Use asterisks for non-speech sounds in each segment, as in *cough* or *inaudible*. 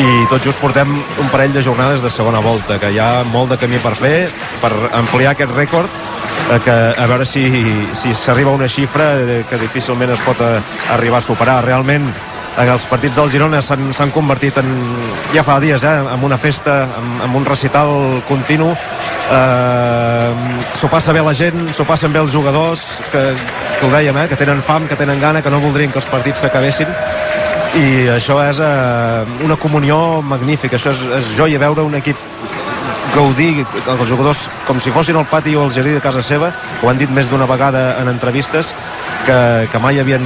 i tot just portem un parell de jornades de segona volta, que hi ha molt de camí per fer, per ampliar aquest rècord, eh, que a veure si si s'arriba a una xifra eh, que difícilment es pot eh, arribar a superar. Realment, els partits del Girona s'han convertit en, ja fa dies, eh, en una festa, en, en un recital continu eh, s'ho passa bé la gent s'ho passen bé els jugadors que, que ho dèiem, eh, que tenen fam, que tenen gana que no voldrien que els partits s'acabessin i això és eh, una comunió magnífica, això és, és joia veure un equip gaudir els jugadors com si fossin al pati o al jardí de casa seva, ho han dit més d'una vegada en entrevistes, que, que mai havien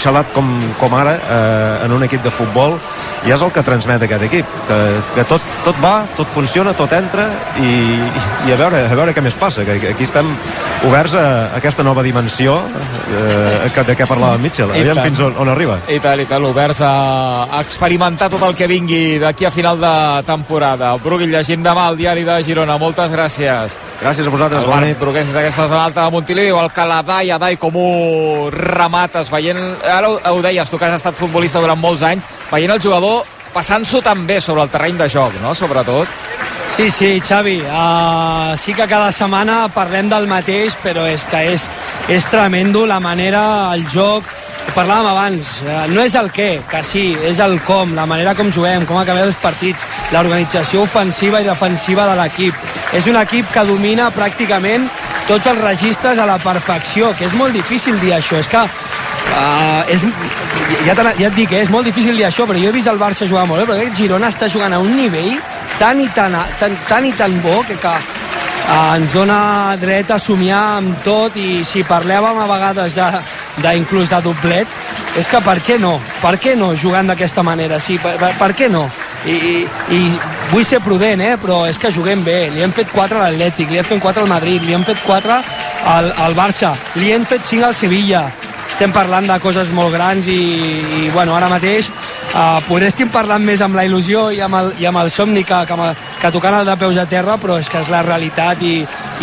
xalat com, com ara eh, en un equip de futbol. I és el que transmet aquest equip que, que tot, tot va, tot funciona tot entra i, i a, veure, a veure què més passa, que aquí estem oberts a, a aquesta nova dimensió eh, que, de què parlava Mitchell. Aviam fins on, on arriba. I tal, i tal, oberts a, a experimentar tot el que vingui d'aquí a final de temporada. Brugui llegint demà el diari de Girona moltes gràcies gràcies a vosaltres, bona nit Brugués d'aquesta zona alta de Montiliu diu el que la Dai, a Dai com un remates veient, ara ho, ho deies tu que has estat futbolista durant molts anys veient el jugador passant-s'ho també sobre el terreny de joc, no? Sobretot. Sí, sí, Xavi, uh, sí que cada setmana parlem del mateix, però és que és, és tremendo la manera, el joc, ho parlàvem abans, uh, no és el què, que sí, és el com, la manera com juguem, com acabem els partits, l'organització ofensiva i defensiva de l'equip. És un equip que domina pràcticament tots els registres a la perfecció, que és molt difícil dir això, és que Uh, és, ja, ja et dic, eh, és molt difícil dir això, però jo he vist el Barça jugar molt bé, però aquest Girona està jugant a un nivell tan i tan, tan, tan, i tan bo que, que uh, ens dona dret a somiar amb tot i si parlàvem a vegades de, de inclús de doblet, és que per què no? Per què no jugant d'aquesta manera? Sí, per, per, per què no? I, i, i vull ser prudent, eh? però és que juguem bé. Li hem fet 4 a l'Atlètic, li hem fet 4 al Madrid, li hem fet 4 al, al Barça, li hem fet 5 al Sevilla, estem parlant de coses molt grans i, i bueno, ara mateix uh, potser estem parlant més amb la il·lusió i amb el, i amb el somni que, que, que tocant el de peus a terra, però és que és la realitat i,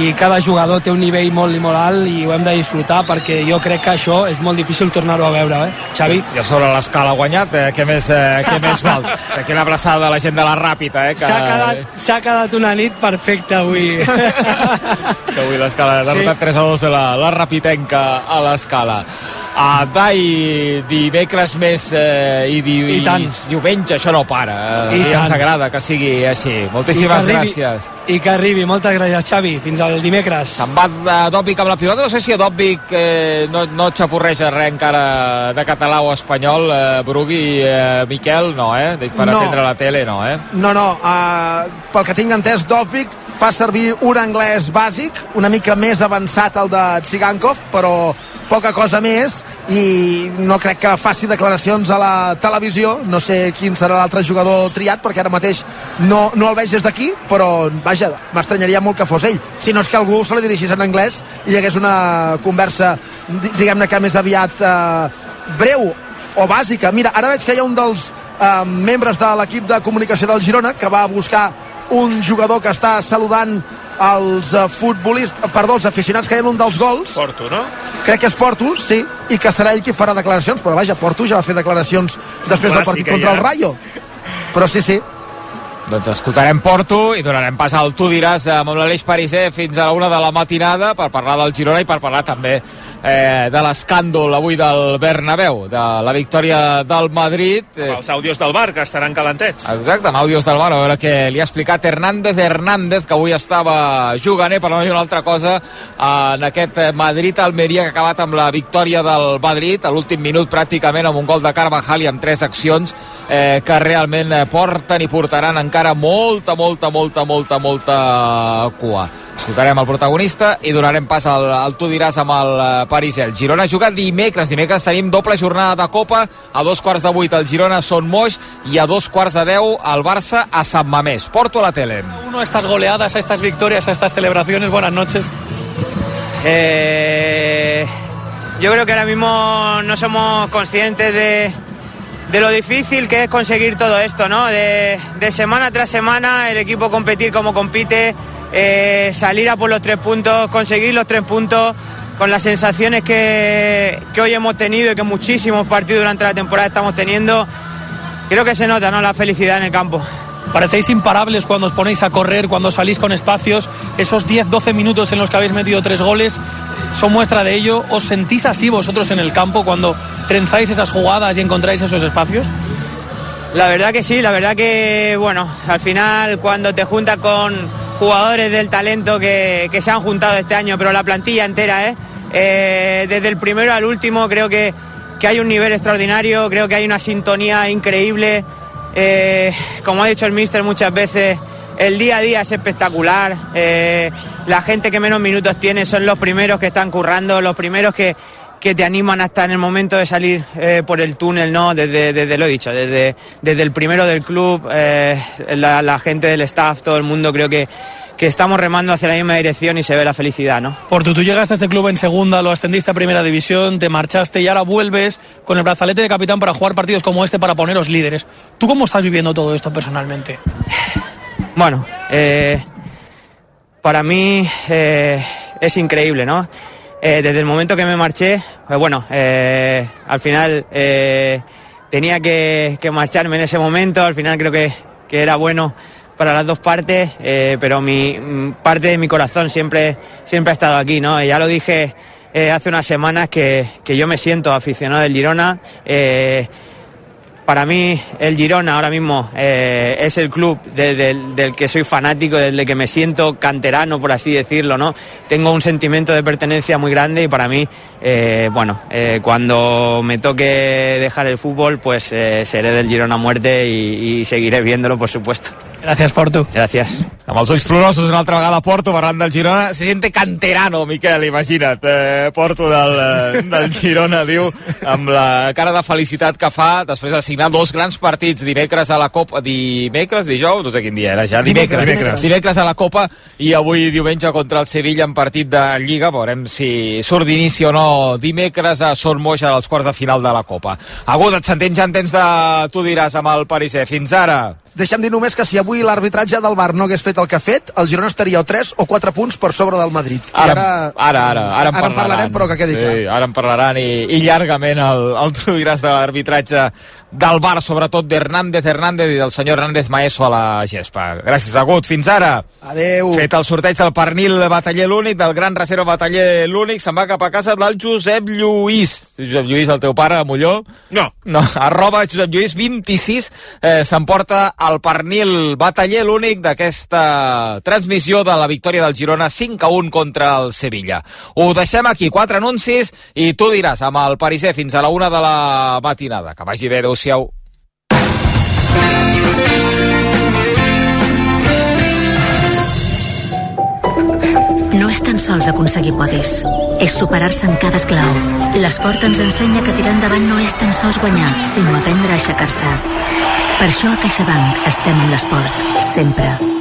i cada jugador té un nivell molt i molt alt i ho hem de disfrutar perquè jo crec que això és molt difícil tornar-ho a veure, eh? Xavi? I a sobre l'escala guanyat, eh? què més, eh, què més vols? *laughs* Aquí una abraçada de la gent de la Ràpita, eh? Que... S'ha quedat, quedat una nit perfecta avui. *laughs* que avui l'escala ha derrotat sí. 3 a 2 de la, la Rapitenca a l'escala. A Dai, dimecres més eh, i, di, I, tant. i diumenge, això no para. Eh? I, I ens agrada que sigui així. Moltíssimes I arribi, gràcies. I que arribi. Moltes gràcies, Xavi. Fins al dimecres. Se'n va Dòbic amb la pilota. No sé si a Dòbic eh, no, no xapurreja res encara de català o espanyol. Eh, Brugui, eh, Miquel, no, eh? Dic, per no. atendre la tele, no, eh? No, no. Uh, pel que tinc entès, Dòbic fa servir un anglès bàsic, una mica més avançat el de Tsigankov, però poca cosa més i no crec que faci declaracions a la televisió no sé quin serà l'altre jugador triat perquè ara mateix no, no el veig des d'aquí però vaja, m'estranyaria molt que fos ell si no és que algú se li dirigís en anglès i hi hagués una conversa diguem-ne que més aviat eh, breu o bàsica. Mira, ara veig que hi ha un dels eh, membres de l'equip de comunicació del Girona que va buscar un jugador que està saludant els uh, futbolistes, perdó, els aficionats que hi ha un dels gols. Porto, no? Crec que és Porto, sí, i que serà ell qui farà declaracions, però vaja, Porto ja va fer declaracions després del partit contra el Rayo. Però sí, sí, doncs escoltarem Porto i donarem pas al Tu diràs amb l'Aleix Pariser fins a la una de la matinada per parlar del Girona i per parlar també eh, de l'escàndol avui del Bernabéu, de la victòria del Madrid. Eh. Els àudios del bar, que estaran calentets. Exacte, amb àudios del bar, a veure què li ha explicat Hernández Hernández, que avui estava jugant, eh, per no dir una altra cosa, en aquest Madrid-Almeria que ha acabat amb la victòria del Madrid, a l'últim minut pràcticament amb un gol de Carvajal i amb tres accions eh, que realment porten i portaran encara encara molta, molta, molta, molta, molta cua. Escoltarem el protagonista i donarem pas al, al Tu diràs amb el eh, Paris El Girona juga dimecres. Dimecres tenim doble jornada de Copa. A dos quarts de vuit el Girona Son Moix i a dos quarts de deu el Barça a Sant Mamés. Porto a la tele. Uno estas goleadas, a estas victorias, a estas celebraciones. Buenas noches. Eh, yo creo que ahora mismo no somos conscientes de de lo difícil que es conseguir todo esto, ¿no? De, semana tras semana el equipo competir como compite, eh, salir a por los tres puntos, conseguir los tres puntos con las sensaciones que, que hoy hemos tenido y que muchísimos partidos durante la temporada estamos teniendo. creo que se nota ¿no? la felicidad en el campo. Parecéis imparables cuando os ponéis a correr, cuando salís con espacios. Esos 10-12 minutos en los que habéis metido tres goles son muestra de ello. ¿Os sentís así vosotros en el campo cuando trenzáis esas jugadas y encontráis esos espacios? La verdad que sí, la verdad que, bueno, al final cuando te juntas con jugadores del talento que, que se han juntado este año, pero la plantilla entera, ¿eh? Eh, desde el primero al último creo que, que hay un nivel extraordinario, creo que hay una sintonía increíble. Eh, como ha dicho el míster muchas veces, el día a día es espectacular. Eh, la gente que menos minutos tiene son los primeros que están currando, los primeros que, que te animan hasta en el momento de salir eh, por el túnel, ¿no? Desde, desde lo dicho, desde, desde el primero del club, eh, la, la gente del staff, todo el mundo creo que que estamos remando hacia la misma dirección y se ve la felicidad, ¿no? Portu, tú llegaste a este club en segunda, lo ascendiste a primera división, te marchaste y ahora vuelves con el brazalete de capitán para jugar partidos como este, para poneros líderes. ¿Tú cómo estás viviendo todo esto personalmente? Bueno, eh, para mí eh, es increíble, ¿no? Eh, desde el momento que me marché, pues bueno, al final tenía que, que marcharme en ese momento, al final creo que, que era bueno para las dos partes, pero mi mm, parte de mi corazón siempre, siempre ha estado aquí, ¿no? Ya lo dije hace unas semanas que, que yo me siento aficionado del Girona. Para mí el Girona ahora mismo eh, es el club de- del- del que soy fanático, del que me siento canterano, por así decirlo, ¿no? Tengo un sentimiento de pertenencia muy grande y para mí, eh, bueno, eh, cuando me toque dejar el fútbol, pues eh, seré del Girona a muerte y, y seguiré viéndolo, por supuesto. Gracias, Portu. Gràcies. Amb els ulls plorosos una altra vegada Porto, parlant del Girona. Se siente canterano, Miquel, imagina't. Eh, Porto del, eh, del Girona, diu, amb la cara de felicitat que fa després de signar dos grans partits dimecres a la Copa... Dimecres, dijous? No sé quin dia era ja. Dimecres, dimecres. Dimecres a la Copa i avui diumenge contra el Sevilla en partit de Lliga. Veurem si surt d'inici o no dimecres a Son Moix als quarts de final de la Copa. Agut, et sentim ja en temps de... Tu diràs amb el Parisè. Fins ara. Deixem dir només que si avui l'arbitratge del Bar no hagués fet el que ha fet, el Girona estaria o 3 o 4 punts per sobre del Madrid. I Ara, ara, ara, ara, en, ara en parlarem, però que quedi sí, clar. Ara en parlaran i, i llargament el, el tu diràs de l'arbitratge del Bar, sobretot d'Hernández Hernández i del senyor Hernández Maeso a la gespa. Gràcies, Agut. Fins ara. Adeu. Fet el sorteig del pernil bataller l'únic, del gran reserva bataller l'únic, se'n va cap a casa del Josep Lluís. Josep Lluís, el teu pare, a Molló? No. No, arroba Josep Lluís 26 eh, s'emporta el pernil bataller l'únic d'aquesta transmissió de la victòria del Girona 5 a 1 contra el Sevilla. Ho deixem aquí, quatre anuncis i tu diràs amb el Parisè fins a la una de la matinada. Que vagi bé, adeu-siau. No és tan sols aconseguir podis, és superar-se en cada esclau. L'esport ens ensenya que tirar endavant no és tan sols guanyar, sinó aprendre a aixecar-se. Per això a CaixaBank estem amb l'esport, sempre.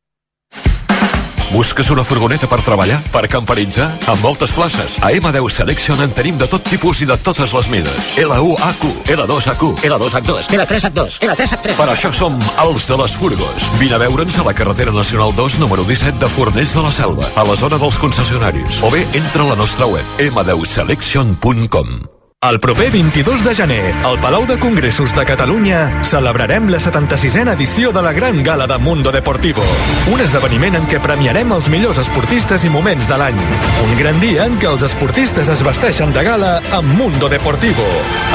Busques una furgoneta per treballar? Per camperitzar? Amb moltes places. A M10 Selection en tenim de tot tipus i de totes les mides. L1AQ, L2AQ, L2H2, L3H2, L3H3. per això som els de les furgos. Vine a veure'ns a la carretera nacional 2, número 17 de Fornells de la Selva, a la zona dels concessionaris. O bé, entra a la nostra web, m10selection.com. El proper 22 de gener, al Palau de Congressos de Catalunya, celebrarem la 76a edició de la Gran Gala de Mundo Deportivo. Un esdeveniment en què premiarem els millors esportistes i moments de l'any. Un gran dia en què els esportistes es vesteixen de gala amb Mundo Deportivo,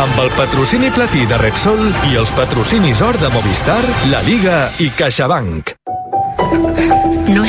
amb el patrocini platí de Repsol i els patrocinis or de Movistar, La Liga i CaixaBank.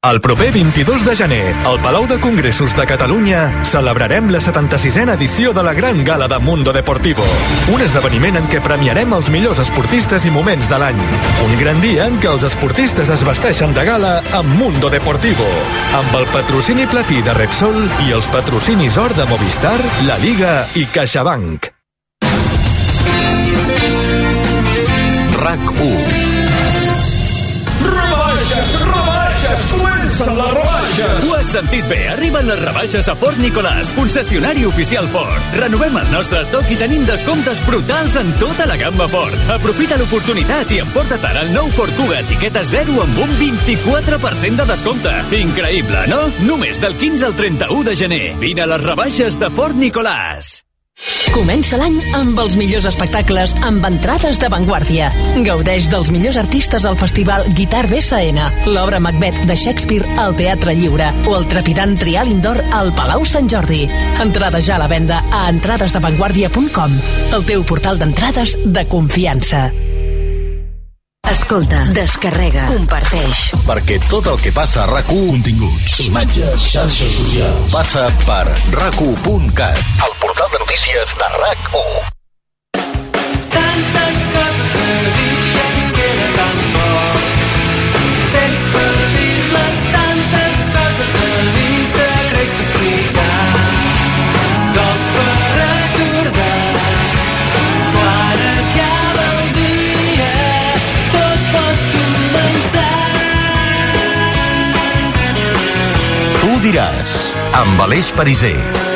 El proper 22 de gener, al Palau de Congressos de Catalunya, celebrarem la 76a edició de la Gran Gala de Mundo Deportivo. Un esdeveniment en què premiarem els millors esportistes i moments de l'any. Un gran dia en què els esportistes es vesteixen de gala amb Mundo Deportivo. Amb el patrocini platí de Repsol i els patrocinis or de Movistar, La Liga i CaixaBank. RAC 1 comencen les rebaixes! Ho has sentit bé, arriben les rebaixes a Fort Nicolàs, concessionari oficial Ford. Renovem el nostre estoc i tenim descomptes brutals en tota la gamma Ford. Aprofita l'oportunitat i emporta't ara el nou Ford Kuga etiqueta 0 amb un 24% de descompte. Increïble, no? Només del 15 al 31 de gener. Vine a les rebaixes de Fort Nicolàs. Comença l'any amb els millors espectacles amb entrades d'avantguàrdia. Gaudeix dels millors artistes al festival Guitar BSN, l'obra Macbeth de Shakespeare al Teatre Lliure o el trepidant Trial Indoor al Palau Sant Jordi. Entrades ja a la venda a entradesdavantguàrdia.com, el teu portal d'entrades de confiança. Escolta, descarrega, comparteix. Perquè tot el que passa a rac Continguts, imatges, xarxes socials... Passa per rac el portal de notícies de RAC1. Diràs, amb Aleix Pariser.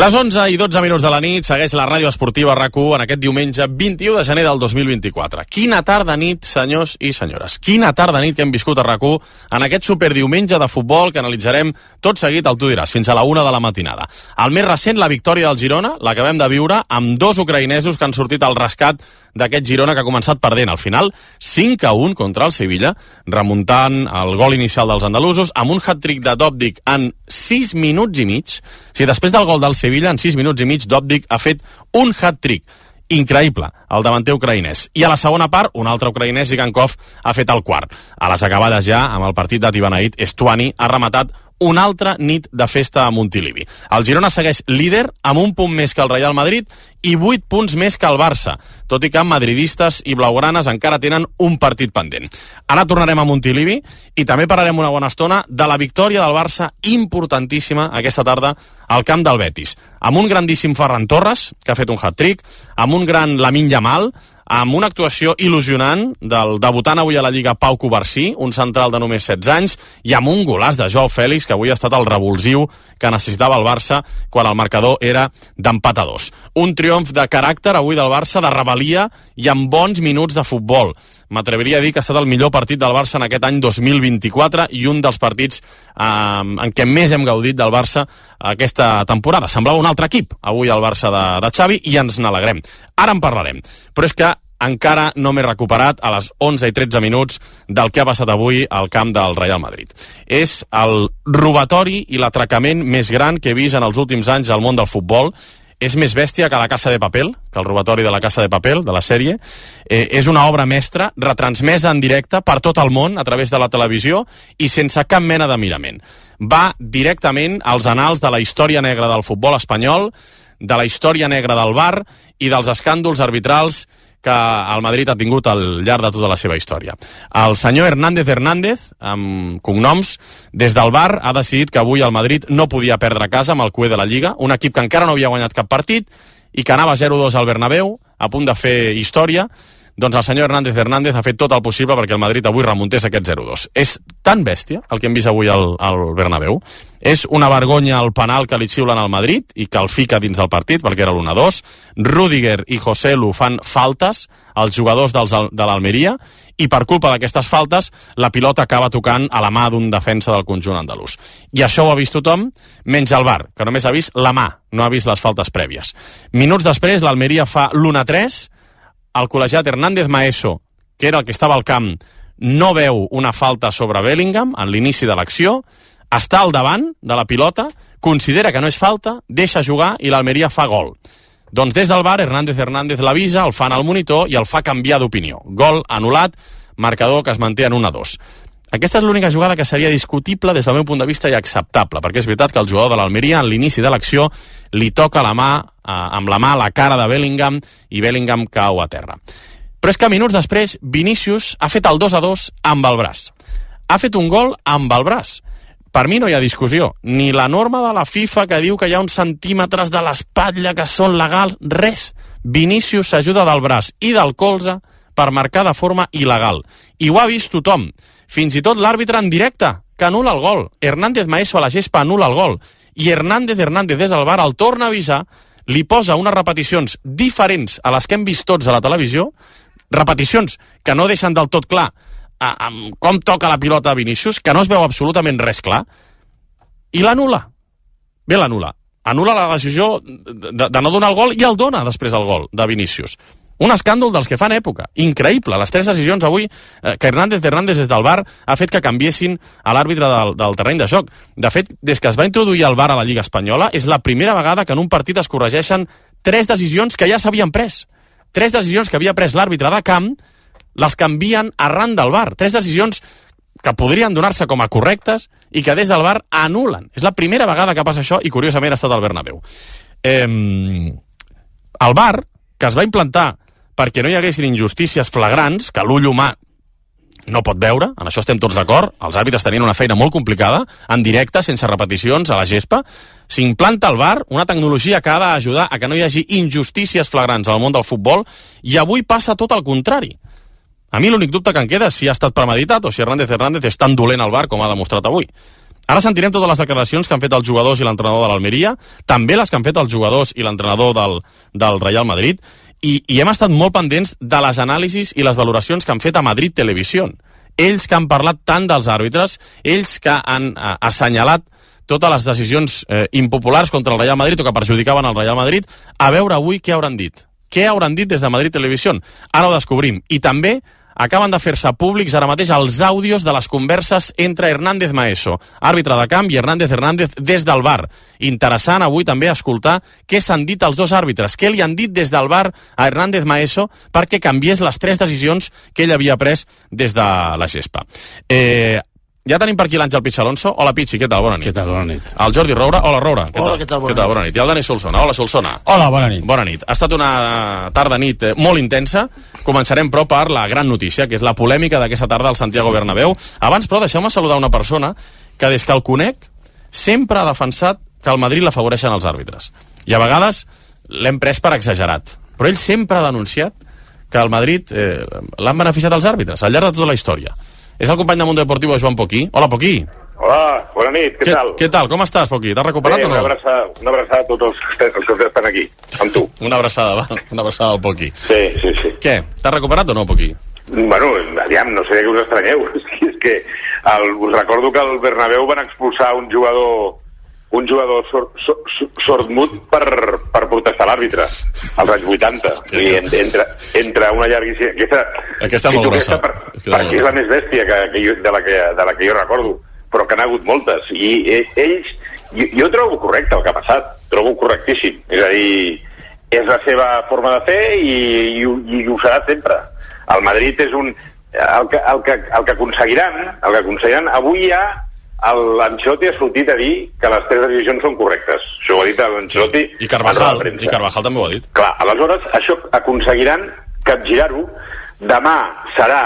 Les 11 i 12 minuts de la nit segueix la ràdio esportiva rac en aquest diumenge 21 de gener del 2024. Quina tarda nit, senyors i senyores. Quina tarda nit que hem viscut a rac en aquest superdiumenge de futbol que analitzarem tot seguit al Tu diràs, fins a la una de la matinada. El més recent, la victòria del Girona, l'acabem de viure amb dos ucraïnesos que han sortit al rescat d'aquest Girona que ha començat perdent. Al final, 5 a 1 contra el Sevilla, remuntant el gol inicial dels andalusos amb un hat-trick de Dobdik en 6 minuts i mig. Si després del gol del Sevilla, en 6 minuts i mig, Dobdik ha fet un hat-trick increïble, el davanter ucraïnès. I a la segona part, un altre ucraïnès, Zigankov, ha fet el quart. A les acabades ja, amb el partit de Tibanaït, Estuani ha rematat una altra nit de festa a Montilivi. El Girona segueix líder amb un punt més que el Real Madrid i 8 punts més que el Barça, tot i que madridistes i blaugranes encara tenen un partit pendent. Ara tornarem a Montilivi i també parlarem una bona estona de la victòria del Barça importantíssima aquesta tarda al camp del Betis, amb un grandíssim Ferran Torres, que ha fet un hat-trick, amb un gran Lamin Yamal, amb una actuació il·lusionant del debutant avui a la Lliga Pau Covarsí, un central de només 16 anys, i amb un golaç de Joao Fèlix, que avui ha estat el revulsiu que necessitava el Barça quan el marcador era d'empat a dos. Un triomf de caràcter avui del Barça, de rebel·lia i amb bons minuts de futbol. M'atreviria a dir que ha estat el millor partit del Barça en aquest any 2024 i un dels partits eh, en què més hem gaudit del Barça aquesta temporada. Semblava un altre equip, avui el Barça de, de Xavi, i ens n'alegrem. Ara en parlarem. Però és que encara no m'he recuperat a les 11 i 13 minuts del que ha passat avui al camp del Real Madrid. És el robatori i l'atracament més gran que he vist en els últims anys al món del futbol és més bèstia que la Casa de Papel, que el robatori de la Casa de Papel, de la sèrie. Eh, és una obra mestra, retransmesa en directe per tot el món a través de la televisió i sense cap mena de mirament. Va directament als anals de la història negra del futbol espanyol, de la història negra del bar i dels escàndols arbitrals que el Madrid ha tingut al llarg de tota la seva història. El senyor Hernández Hernández, amb cognoms, des del bar ha decidit que avui el Madrid no podia perdre a casa amb el cué de la Lliga, un equip que encara no havia guanyat cap partit i que anava 0-2 al Bernabéu, a punt de fer història, doncs el senyor Hernández Hernández ha fet tot el possible perquè el Madrid avui remuntés aquest 0-2. És tan bèstia el que hem vist avui al, al Bernabéu. És una vergonya el penal que li xiulen al Madrid i que el fica dins del partit perquè era l'1-2. Rudiger i José Lu fan faltes als jugadors dels, de l'Almeria i per culpa d'aquestes faltes la pilota acaba tocant a la mà d'un defensa del conjunt andalús. I això ho ha vist tothom, menys el bar, que només ha vist la mà, no ha vist les faltes prèvies. Minuts després, l'Almeria fa l'1-3, el col·legiat Hernández Maeso, que era el que estava al camp, no veu una falta sobre Bellingham en l'inici de l'acció, està al davant de la pilota, considera que no és falta, deixa jugar i l'Almeria fa gol. Doncs des del bar, Hernández Hernández l'avisa, el fan al monitor i el fa canviar d'opinió. Gol anul·lat, marcador que es manté en 1-2. Aquesta és l'única jugada que seria discutible des del meu punt de vista i acceptable, perquè és veritat que el jugador de l'Almeria, en l'inici de l'acció, li toca la mà, eh, amb la mà la cara de Bellingham i Bellingham cau a terra. Però és que minuts després, Vinícius ha fet el 2 a 2 amb el braç. Ha fet un gol amb el braç. Per mi no hi ha discussió. Ni la norma de la FIFA que diu que hi ha uns centímetres de l'espatlla que són legals, res. Vinícius s'ajuda del braç i del colze per marcar de forma il·legal. I ho ha vist tothom. Fins i tot l'àrbitre en directe, que anul·la el gol. Hernández Maeso a la gespa anul·la el gol. I Hernández Hernández des del bar el torna a avisar, li posa unes repeticions diferents a les que hem vist tots a la televisió, repeticions que no deixen del tot clar a, amb com toca la pilota a Vinícius, que no es veu absolutament res clar, i l'anula. Bé, l'anula. Anula la decisió de, de no donar el gol i el dona després el gol de Vinícius. Un escàndol dels que fan època. Increïble. Les tres decisions avui eh, que Hernández Hernández des del bar ha fet que canviessin a l'àrbitre del, del terreny de joc. De fet, des que es va introduir el bar a la Lliga Espanyola, és la primera vegada que en un partit es corregeixen tres decisions que ja s'havien pres. Tres decisions que havia pres l'àrbitre de camp les canvien arran del bar. Tres decisions que podrien donar-se com a correctes i que des del bar anulen. És la primera vegada que passa això i curiosament ha estat al Bernabéu. Eh, el bar, que es va implantar perquè no hi haguessin injustícies flagrants que l'ull humà no pot veure, en això estem tots d'acord, els àrbitres tenien una feina molt complicada, en directe, sense repeticions, a la gespa, s'implanta al bar una tecnologia que ha d'ajudar a que no hi hagi injustícies flagrants al món del futbol, i avui passa tot el contrari. A mi l'únic dubte que em queda és si ha estat premeditat o si Hernández Hernández és tan dolent al bar com ha demostrat avui. Ara sentirem totes les declaracions que han fet els jugadors i l'entrenador de l'Almeria, també les que han fet els jugadors i l'entrenador del, del Real Madrid, i, i hem estat molt pendents de les anàlisis i les valoracions que han fet a Madrid Televisió. Ells que han parlat tant dels àrbitres, ells que han eh, assenyalat totes les decisions eh, impopulars contra el Real Madrid o que perjudicaven el Real Madrid, a veure avui què hauran dit. Què hauran dit des de Madrid Televisió? Ara ho descobrim. I també acaben de fer-se públics ara mateix els àudios de les converses entre Hernández Maeso, àrbitre de camp, i Hernández Hernández des del bar. Interessant avui també escoltar què s'han dit els dos àrbitres, què li han dit des del bar a Hernández Maeso perquè canviés les tres decisions que ell havia pres des de la gespa. Eh, ja tenim per aquí l'Àngel Pitx Alonso. Hola, Pitxi, què tal? Bona nit. Què tal? Bona nit. El Jordi Roura. Hola, Roura. Què Hola, tal? què tal? Bona què tal? nit. Bona nit. I el Dani Solsona. Hola, Solsona. Hola, bona nit. Bona nit. Ha estat una tarda-nit eh, molt intensa. Començarem, però, per la gran notícia, que és la polèmica d'aquesta tarda al Santiago Bernabéu. Abans, però, deixeu-me saludar una persona que, des que el conec, sempre ha defensat que al Madrid l'afavoreixen els àrbitres. I a vegades l'hem pres per exagerat. Però ell sempre ha denunciat que al Madrid eh, l'han beneficiat els àrbitres al llarg de tota la història. És el company de Mundo Deportivo, Joan Poquí. Hola, Poquí. Hola, bona nit, què, tal? Què tal? Com estàs, Poquí? T'has recuperat Bé, o no? una abraçada, una abraçada a tots els, que els que estan aquí, amb tu. Una abraçada, va. Una abraçada al Poquí. Sí, sí, sí. Què? T'has recuperat o no, Poquí? Bueno, aviam, no sé què us estranyeu. *laughs* És que, és que el, us recordo que al Bernabéu van expulsar un jugador un jugador sor, sor, sor, sordmut per, per protestar l'àrbitre als anys 80 i en, entre, entre una llarguíssima aquesta, Aquesta sí, molt grossa. per, Aquesta perquè és la més bèstia que, que jo, de, la que, de la que jo recordo però que n'ha hagut moltes. I eh, ells, jo, jo trobo correcte el que ha passat trobo correctíssim. És a dir, és la seva forma de fer i, i, i ho serà sempre. El Madrid és un el que, el que, el que aconseguiran el que aconseguiran, avui ja l'Ancelotti ha sortit a dir que les tres decisions són correctes. Això ho ha dit l'Ancelotti. I Carvajal, i Carvajal també ho ha dit. Clar, aleshores això aconseguiran capgirar-ho. Demà serà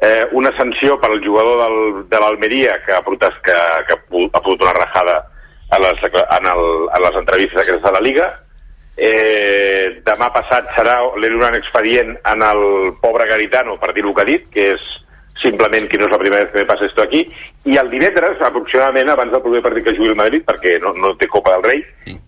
eh, una sanció per al jugador del, de l'Almeria que, ha protest, que, que ha pogut una rajada a les, en, el, a les entrevistes aquestes de la Liga. Eh, demà passat serà li un expedient en el pobre Garitano per dir el que ha dit, que és simplement que no és la primera vegada que me passa esto aquí, i el divendres, aproximadament abans del proper partit que jugui el Madrid, perquè no, no té Copa del Rei,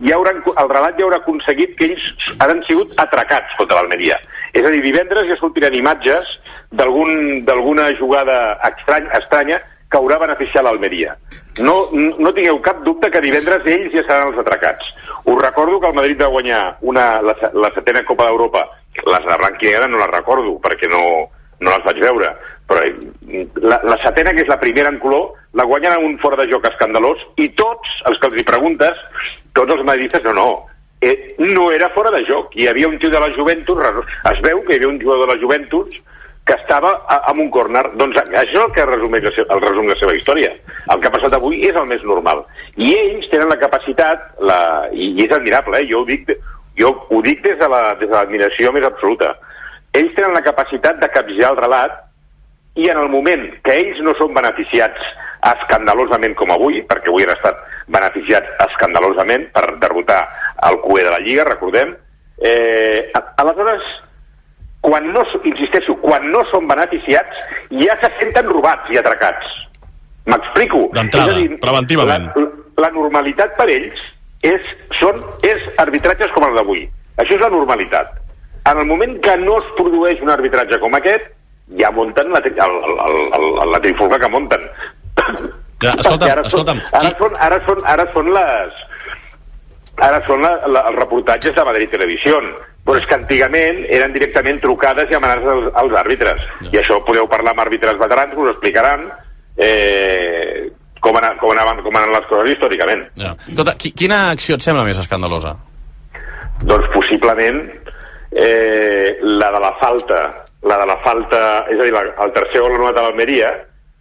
ja hauran, el relat ja haurà aconseguit que ells han sigut atracats contra l'Almeria. És a dir, divendres ja sortiran imatges d'algun- d'alguna jugada estrany, estranya que haurà beneficiat l'Almeria. No, no tingueu cap dubte que divendres ells ja seran els atracats. Us recordo que el Madrid va guanyar una, la, la setena Copa d'Europa les de blanc i negre no les recordo, perquè no, no les vaig veure. Però eh, la, la setena, que és la primera en color, la guanyen amb un fora de joc escandalós i tots els que els hi preguntes, tots els madridistes, no, no, eh, no era fora de joc. Hi havia un tio de la Juventus, es veu que hi havia un jugador de la Juventus que estava amb un córner. Doncs això és el que resumeix seva, el resum la seva història. El que ha passat avui és el més normal. I ells tenen la capacitat, la, i, i és admirable, eh? jo ho dic, jo ho dic des de la- des de l'admiració més absoluta. Ells tenen la capacitat de capgirar el relat i en el moment que ells no són beneficiats escandalosament com avui, perquè avui han estat beneficiats escandalosament per derrotar el QE de la Lliga, recordem, eh, a- aleshores, quan no, insisteixo, quan no són beneficiats, ja se senten robats i atracats. M'explico? D'entrada, preventivament. La, la normalitat per ells és, són, és arbitratges com el d'avui. Això és la normalitat. En el moment que no es produeix un arbitratge com aquest, ja munten la, el, el, el, el, la trifulga que munten. Ja, escolta'm, ara escolta'm, Són, ara, són, ara, són, ara són les... Ara són la, la, els reportatges de Madrid Televisió, però és que antigament eren directament trucades i amenaces als, als àrbitres. I això podeu parlar amb àrbitres veterans, us explicaran eh, com, ana, com, anaven, com anaven les coses històricament. Ja. Escolta, qui, quina acció et sembla més escandalosa? Doncs possiblement eh, la de la falta, la de la falta, és a dir, la, el tercer gol anul·lat a l'Almeria,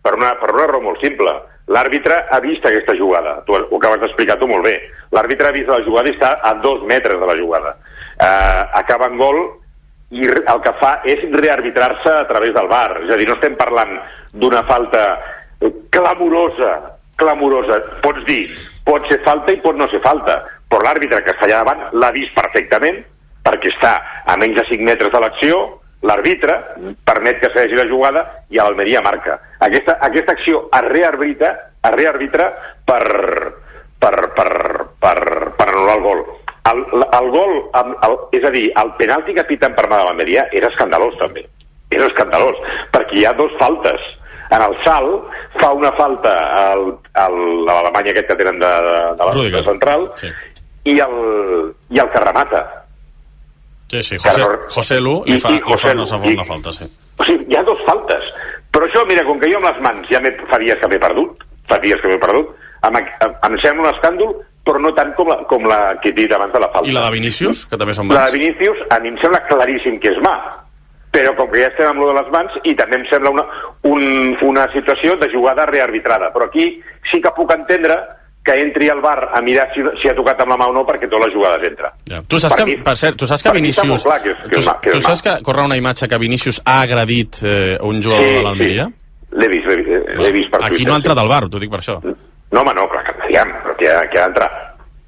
per una, per una raó molt simple. L'àrbitre ha vist aquesta jugada, tu ho acabes d'explicar tu molt bé. L'àrbitre ha vist la jugada i està a dos metres de la jugada. Eh, acaba en gol i el que fa és rearbitrar-se a través del bar. És a dir, no estem parlant d'una falta clamorosa, clamorosa. Pots dir, pot ser falta i pot no ser falta, però l'àrbitre que està allà davant l'ha vist perfectament perquè està a menys de 5 metres de l'acció, l'àrbitre permet que segueixi la jugada i l'Almeria marca. Aquesta, aquesta acció es rearbitra, es rearbitra per, per, per, per, per anul·lar el gol. El, el gol, el, el, és a dir, el penalti que piten per mà de l'Almeria és escandalós també. És escandalós, perquè hi ha dos faltes. En el salt fa una falta al, al, a l'Alemanya aquest que tenen de, de, de la central Sí. i, el, i el que remata. Sí, sí, José, José Lu li fa, li fa una, fa una falta, sí. O sigui, hi ha dos faltes. Però això, mira, com que jo amb les mans ja fa dies que m'he perdut, fa dies que m'he perdut, em, em, em sembla un escàndol, però no tant com la, com la que he dit abans de la falta. I la de Vinícius, que també són La mans? de Vinícius, a mi em sembla claríssim que és mà. Però com que ja estem amb lo de les mans, i també em sembla una, un, una situació de jugada rearbitrada. Però aquí sí que puc entendre que entri al bar a mirar si, si ha tocat amb la mà o no, perquè totes les jugades entra. Ja. Tu saps que, per cert, tu saps que per mi Vinícius... clar que és- que tu, és mà- que és tu saps que corre una imatge que Vinícius ha agredit eh, un jugador de l'Almeria? L'he vist, l'he vist, l'he vist per Aquí Twitter, no ha sí. entrat al bar, t'ho dic per això. No, home, no, clar, que aviam, però que que ha d'entrar.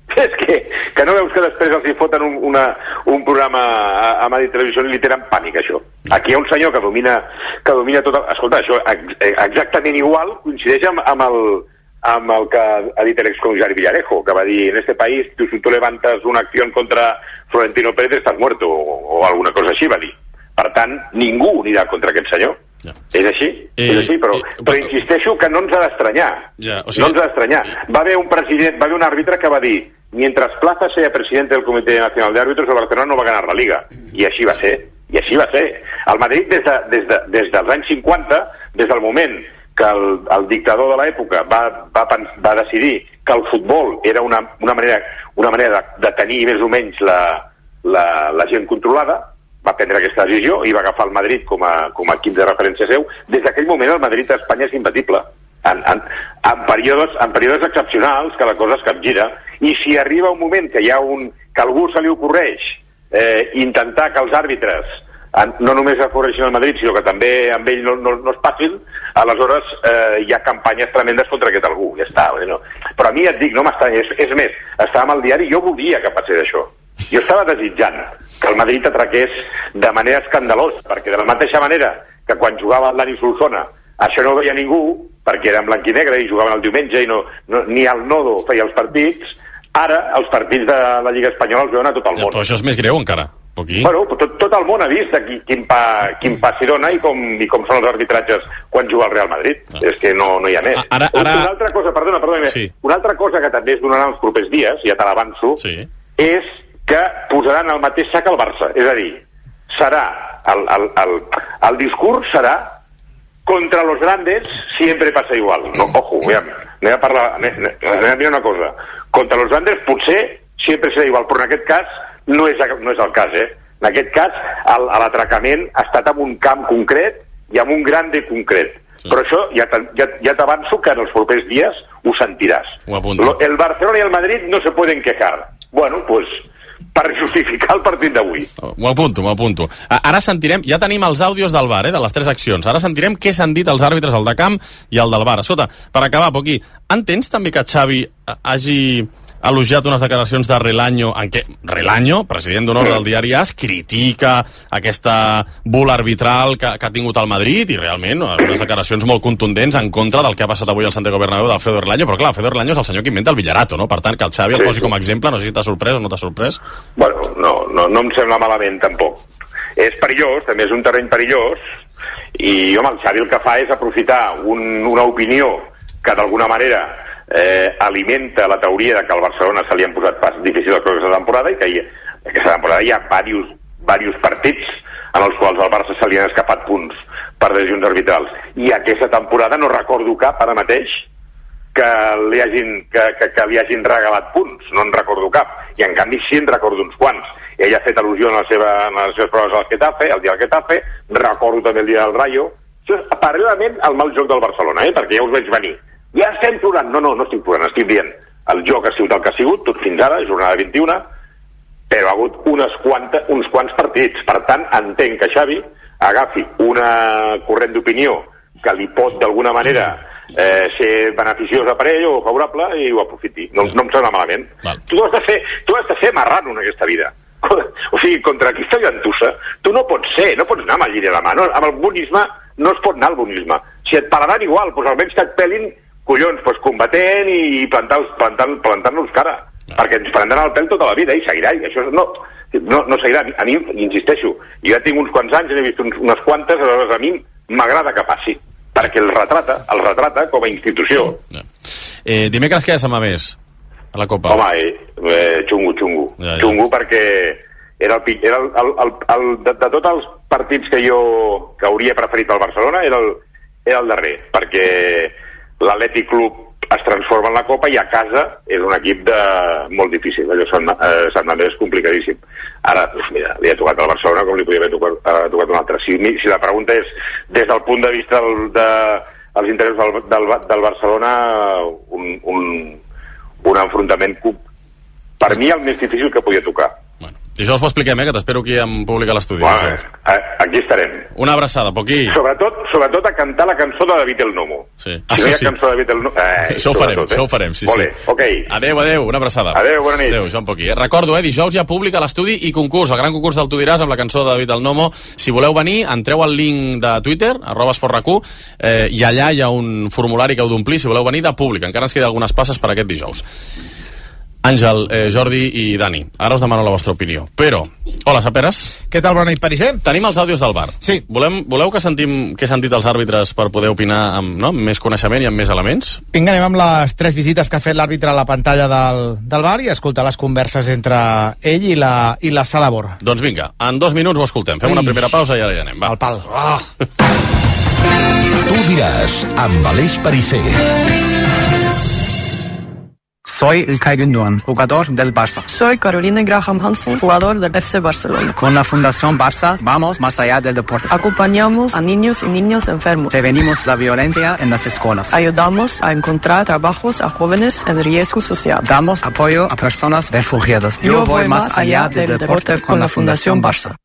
*laughs* És que, que no veus que després els hi foten un, una, un programa a, a Madrid Televisió i li tenen pànic, això. Aquí hi ha un senyor que domina, que domina tot... El... Escolta, això ex- exactament igual coincideix amb, amb, el, amb el que ha dit l'excomissari Villarejo, que va dir, en este país, tu, si tu levantas una acción contra Florentino Pérez, estàs muerto, o, o alguna cosa així, va dir. Per tant, ningú anirà contra aquest senyor. Ja. És així, Eh, és així, però, eh, però insisteixo que no ens ha d'estranyar. Ja, o no sigui, ens ha d'estranyar. Va haver un president, va haver un àrbitre que va dir mientras Plaza sea presidente del Comité Nacional de Árbitros, el Barcelona no va ganar la Liga. I així va ser. I així va ser. El Madrid, des, de, des, de, des dels anys 50, des del moment que el, el dictador de l'època va, va, va decidir que el futbol era una, una manera, una manera de, de tenir més o menys la, la, la gent controlada, va prendre aquesta decisió i va agafar el Madrid com a, com a equip de referència seu. Des d'aquell moment el Madrid a Espanya és imbatible. En, en, en, períodes, en períodes excepcionals que la cosa es capgira i si arriba un moment que hi ha un, que algú se li ocorreix eh, intentar que els àrbitres no només afavoreixin el Madrid, sinó que també amb ell no, no, no es passin, aleshores eh, hi ha campanyes tremendes contra aquest algú, ja està. No? Però a mi et dic, no m'estranya, és, és més, estàvem al diari i jo volia que passés això. Jo estava desitjant que el Madrid atraqués de manera escandalosa, perquè de la mateixa manera que quan jugava el Dani Solsona això no ho veia ningú, perquè era en blanc i negre i jugaven el diumenge i no, no, ni el Nodo feia els partits, ara els partits de la Lliga Espanyola els veuen a tot el món. Però això és més greu encara. Poquí. Bueno, tot, tot el món ha vist aquí quin, pa, quin pas s'hi dona i com, i com són els arbitratges quan juga el Real Madrid. Ah. És que no, no hi ha més. Ara- ara- Una altra cosa, perdona, perdona, Sí. una altra cosa que també es donarà els propers dies, ja te l'avanço, Sí. és que posaran al mateix sac el Barça. És a dir, serà, el, el, el, el discurs serà contra los grandes siempre pasa igual. No, ojo, aviam, anem a parlar, anem, anem a mirar una cosa. Contra los grandes potser sempre serà igual, però en aquest cas no és, no és el cas, eh? En aquest cas, l'atracament ha estat en un camp concret i en un grande concret. Sí. Però això ja, ja, ja t'avanço que en els propers dies ho sentiràs. Ho apunto. El Barcelona i el Madrid no se pueden quejar. Bueno, pues per justificar el partit d'avui. M'ho apunto, m'ho apunto. Ara sentirem, ja tenim els àudios del bar, eh, de les tres accions. Ara sentirem què s'han dit els àrbitres, el de camp i el del bar. Escolta, per acabar, Poquí, entens també que Xavi eh, hagi elogiat unes declaracions de Relaño en què Relaño, president d'honor del diari AS, critica aquesta bull arbitral que, que ha tingut el Madrid i realment unes declaracions molt contundents en contra del que ha passat avui al Santiago Bernabéu d'Alfredo Relaño, però clar, Alfredo Relaño és el senyor que inventa el Villarato, no? Per tant, que el Xavi el posi com a exemple, no sé si t'ha sorprès o no t'ha sorprès. Bueno, no, no, no em sembla malament tampoc. És perillós, també és un terreny perillós, i home, el Xavi el que fa és aprofitar un, una opinió que d'alguna manera eh, alimenta la teoria de que al Barcelona se li han posat pas difícils les coses aquesta temporada i que hi, aquesta temporada hi ha diversos, diversos partits en els quals al Barça se li han escapat punts per decisions arbitrals. I aquesta temporada no recordo cap ara mateix que li hagin, que, que, que li hagin regalat punts, no en recordo cap. I en canvi sí en recordo uns quants. Ell ha fet al·lusió en, la seva, en les seves proves al Getafe, el dia del Getafe, recordo també el dia del Rayo. Això és paral·lelament al mal joc del Barcelona, eh? perquè ja us veig venir. Ja estem plorant. No, no, no estic plorant, estic dient. El joc ha sigut el que ha sigut, tot fins ara, jornada 21, però ha hagut unes quanta, uns quants partits. Per tant, entenc que Xavi agafi una corrent d'opinió que li pot d'alguna manera eh, ser beneficiosa per ell o favorable i ho aprofiti. No, no em sembla malament. Tu has de ser, tu has de ser marrano en aquesta vida. *laughs* O sigui, contra aquesta llantussa, tu no pots ser, no pots anar amb el lliri a la mà. No, amb el bonisme no es pot anar al bonisme. Si et pelaran igual, doncs almenys que et pelin, collons, doncs combatent i plantar-los plantant, plantant cara. Perquè ens prendran el pèl tota la vida i seguirà. I això no, no, no seguirà. A mi, insisteixo, jo ja tinc uns quants anys, n'he vist uns, unes quantes, aleshores a mi m'agrada que passi perquè el retrata, el retrata com a institució. Eh, dimecres què sembla més? A la Copa. Home, eh, eh, xungo, xungo. Ja, ja. Xungo perquè era el, era el, el, el, el de, de tots els partits que jo que hauria preferit al Barcelona era el, era el darrer, perquè l'Atlètic Club es transforma en la Copa i a casa és un equip de molt difícil. Allò Sant, eh, Sant Andrés és complicadíssim. Ara, doncs mira, li ha tocat al Barcelona com li podria haver tocat, eh, tocat un altre. Si, si la pregunta és des del punt de vista del, de, els interessos del, del, del Barcelona, un, un, un enfrontament per mi el més difícil que podia tocar. Dijous ho expliquem, eh, que t'espero aquí en públic a l'estudi. Bueno, eh, aquí estarem. Una abraçada, Poquí. Sobretot, sobretot a cantar la cançó de David el Nomo. Sí. Si no hi ha cançó de David el Nomo... Eh, Això ho farem, sobretot, això ho farem, sí, Vale, sí. ok. Adéu, adéu, una abraçada. Adéu, bona nit. Adéu, Joan Poquí. Eh, Recordo, eh, dijous hi ha públic a l'estudi i concurs, el gran concurs del Tu diràs amb la cançó de David el Nomo. Si voleu venir, entreu al link de Twitter, arroba esportracu, eh, i allà hi ha un formulari que heu d'omplir si voleu venir de públic. Encara ens queda algunes passes per aquest dijous. Àngel, eh, Jordi i Dani, ara us demano la vostra opinió. Però, hola, Saperes. Què tal, bona nit, Pariser? Tenim els àudios del bar. Sí. Volem, voleu que sentim què han dit els àrbitres per poder opinar amb, no, amb més coneixement i amb més elements? Vinga, anem amb les tres visites que ha fet l'àrbitre a la pantalla del, del bar i escoltar les converses entre ell i la, i la sala Bor. Doncs vinga, en dos minuts ho escoltem. Fem una Ix. primera pausa i ara ja anem. Va. El pal. Ah. *laughs* Tu diràs, amb Aleix Pariser. Soy Ilkay Gündoğan, jugador del Barça. Soy Carolina Graham Hansen, jugador del FC Barcelona. Con la Fundación Barça vamos más allá del deporte. Acompañamos a niños y niñas enfermos. Prevenimos la violencia en las escuelas. Ayudamos a encontrar trabajos a jóvenes en riesgo social. Damos apoyo a personas refugiadas. Yo voy más allá del deporte con la Fundación Barça.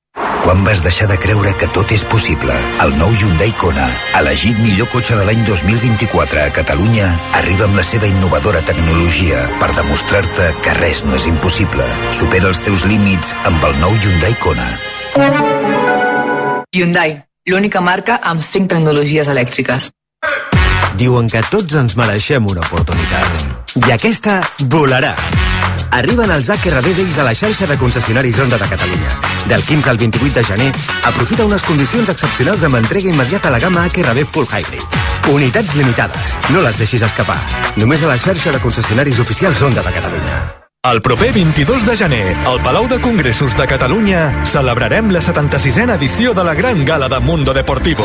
Quan vas deixar de creure que tot és possible? El nou Hyundai Kona, elegit millor cotxe de l'any 2024 a Catalunya, arriba amb la seva innovadora tecnologia per demostrar-te que res no és impossible. Supera els teus límits amb el nou Hyundai Kona. Hyundai, l'única marca amb 5 tecnologies elèctriques. Diuen que tots ens mereixem una oportunitat. I aquesta volarà. Arriben els HRB Days a la xarxa de concessionaris Honda de Catalunya. Del 15 al 28 de gener, aprofita unes condicions excepcionals amb entrega immediata a la gamma HRB Full Hybrid. Unitats limitades. No les deixis escapar. Només a la xarxa de concessionaris oficials Honda de Catalunya. El proper 22 de gener, al Palau de Congressos de Catalunya, celebrarem la 76a edició de la Gran Gala de Mundo Deportivo.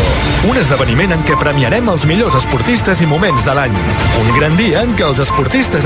Un esdeveniment en què premiarem els millors esportistes i moments de l'any. Un gran dia en què els esportistes